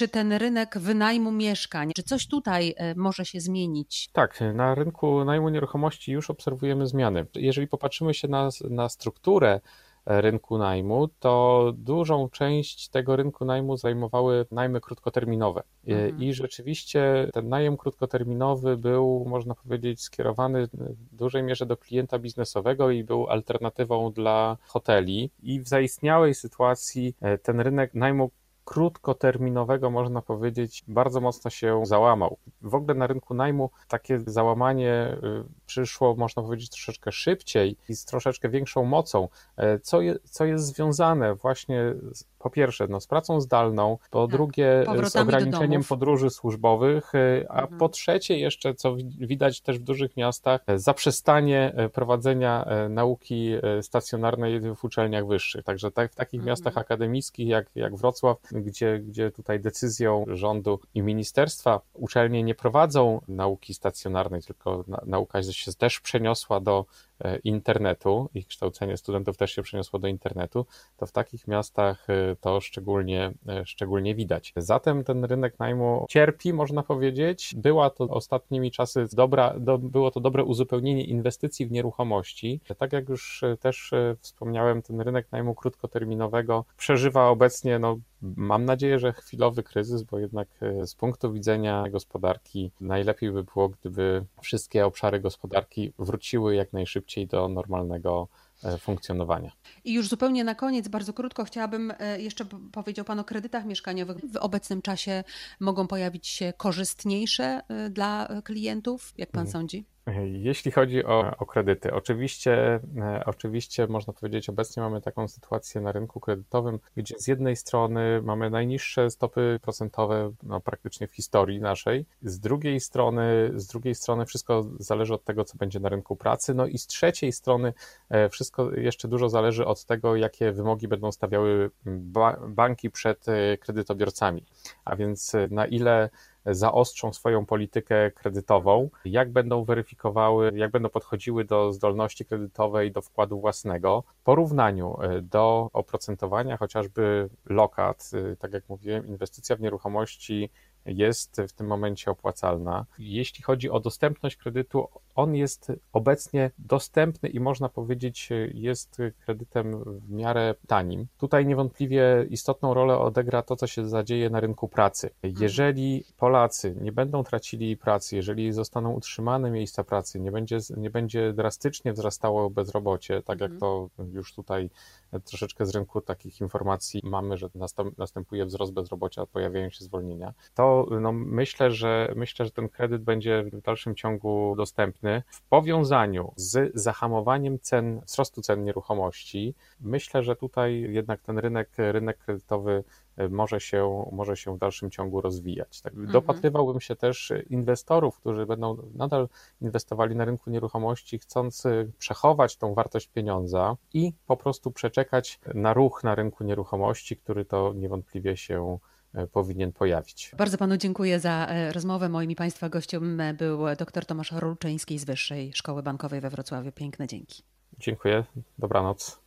czy ten rynek wynajmu mieszkań, czy coś tutaj może się zmienić? Tak, na rynku najmu nieruchomości już obserwujemy zmiany. Jeżeli popatrzymy się na, na strukturę rynku najmu, to dużą część tego rynku najmu zajmowały najmy krótkoterminowe. Mhm. I rzeczywiście ten najem krótkoterminowy był, można powiedzieć, skierowany w dużej mierze do klienta biznesowego i był alternatywą dla hoteli. I w zaistniałej sytuacji e, ten rynek najmu krótkoterminowego, można powiedzieć, bardzo mocno się załamał. W ogóle na rynku najmu takie załamanie y, przyszło, można powiedzieć, troszeczkę szybciej i z troszeczkę większą mocą, e, co, je, co jest związane właśnie z, po pierwsze no, z pracą zdalną, po tak, drugie z ograniczeniem podróży służbowych, e, a mhm. po trzecie jeszcze, co widać też w dużych miastach, e, zaprzestanie prowadzenia nauki stacjonarnej w uczelniach wyższych. Także tak, w takich mhm. miastach akademickich jak, jak Wrocław, gdzie, gdzie tutaj decyzją rządu i ministerstwa uczelnie nie prowadzą nauki stacjonarnej, tylko na, nauka się też przeniosła do e, internetu i kształcenie studentów też się przeniosło do internetu, to w takich miastach e, to szczególnie, e, szczególnie widać. Zatem ten rynek najmu cierpi, można powiedzieć. Była to ostatnimi czasy dobra, do, było to dobre uzupełnienie inwestycji w nieruchomości. Tak jak już też wspomniałem, ten rynek najmu krótkoterminowego przeżywa obecnie no, Mam nadzieję, że chwilowy kryzys, bo jednak e, z punktu widzenia gospodarki najlepiej by było, gdyby wszystkie obszary gospodarki wróciły jak najszybciej do normalnego e, funkcjonowania. I już zupełnie na koniec, bardzo krótko, chciałabym e, jeszcze powiedział Pan o kredytach mieszkaniowych. W obecnym czasie mogą pojawić się korzystniejsze dla klientów, jak Pan mhm. sądzi? Jeśli chodzi o, o, kredyty, oczywiście, e, oczywiście można powiedzieć, obecnie mamy taką sytuację na rynku kredytowym, gdzie z jednej strony mamy najniższe stopy procentowe no, praktycznie w historii naszej, z drugiej strony, z drugiej strony wszystko zależy od tego, co będzie na rynku pracy, no i z trzeciej strony e, wszystko jeszcze dużo zależy od tego, jakie wymogi będą stawiały ba banki przed e, kredytobiorcami, a więc na ile zaostrzą swoją politykę kredytową, jak będą weryfikowały, jak będą podchodziły do zdolności kredytowej, do wkładu własnego. W porównaniu e, do oprocentowania chociażby lokat, e, tak jak mówiłem, inwestycja w nieruchomości jest w tym momencie opłacalna. Jeśli chodzi o dostępność kredytu, on jest obecnie dostępny i można powiedzieć, jest kredytem w miarę tanim. Tutaj niewątpliwie istotną rolę odegra to, co się zadzieje na rynku pracy. Jeżeli Polacy nie będą tracili pracy, jeżeli zostaną utrzymane miejsca pracy, nie będzie, nie będzie drastycznie wzrastało bezrobocie, tak jak mhm. to już tutaj troszeczkę z rynku takich informacji mamy, że następuje wzrost bezrobocia, pojawiają się zwolnienia, to no, myślę, że myślę, że ten kredyt będzie w dalszym ciągu dostępny. W powiązaniu z zahamowaniem cen, wzrostu cen nieruchomości, myślę, że tutaj jednak ten rynek, rynek kredytowy E, może się, może się w dalszym ciągu rozwijać. Tak, mhm. Dopatrywałbym się też inwestorów, którzy będą nadal inwestowali na rynku nieruchomości, chcąc przechować tą wartość pieniądza i po prostu przeczekać na ruch na rynku nieruchomości, który to niewątpliwie się e, powinien pojawić. Bardzo panu dziękuję za e, rozmowę. Moim i państwa gościem był dr Tomasz Rulczyński z Wyższej Szkoły Bankowej we Wrocławiu. Piękne dzięki. Dziękuję. Dobranoc.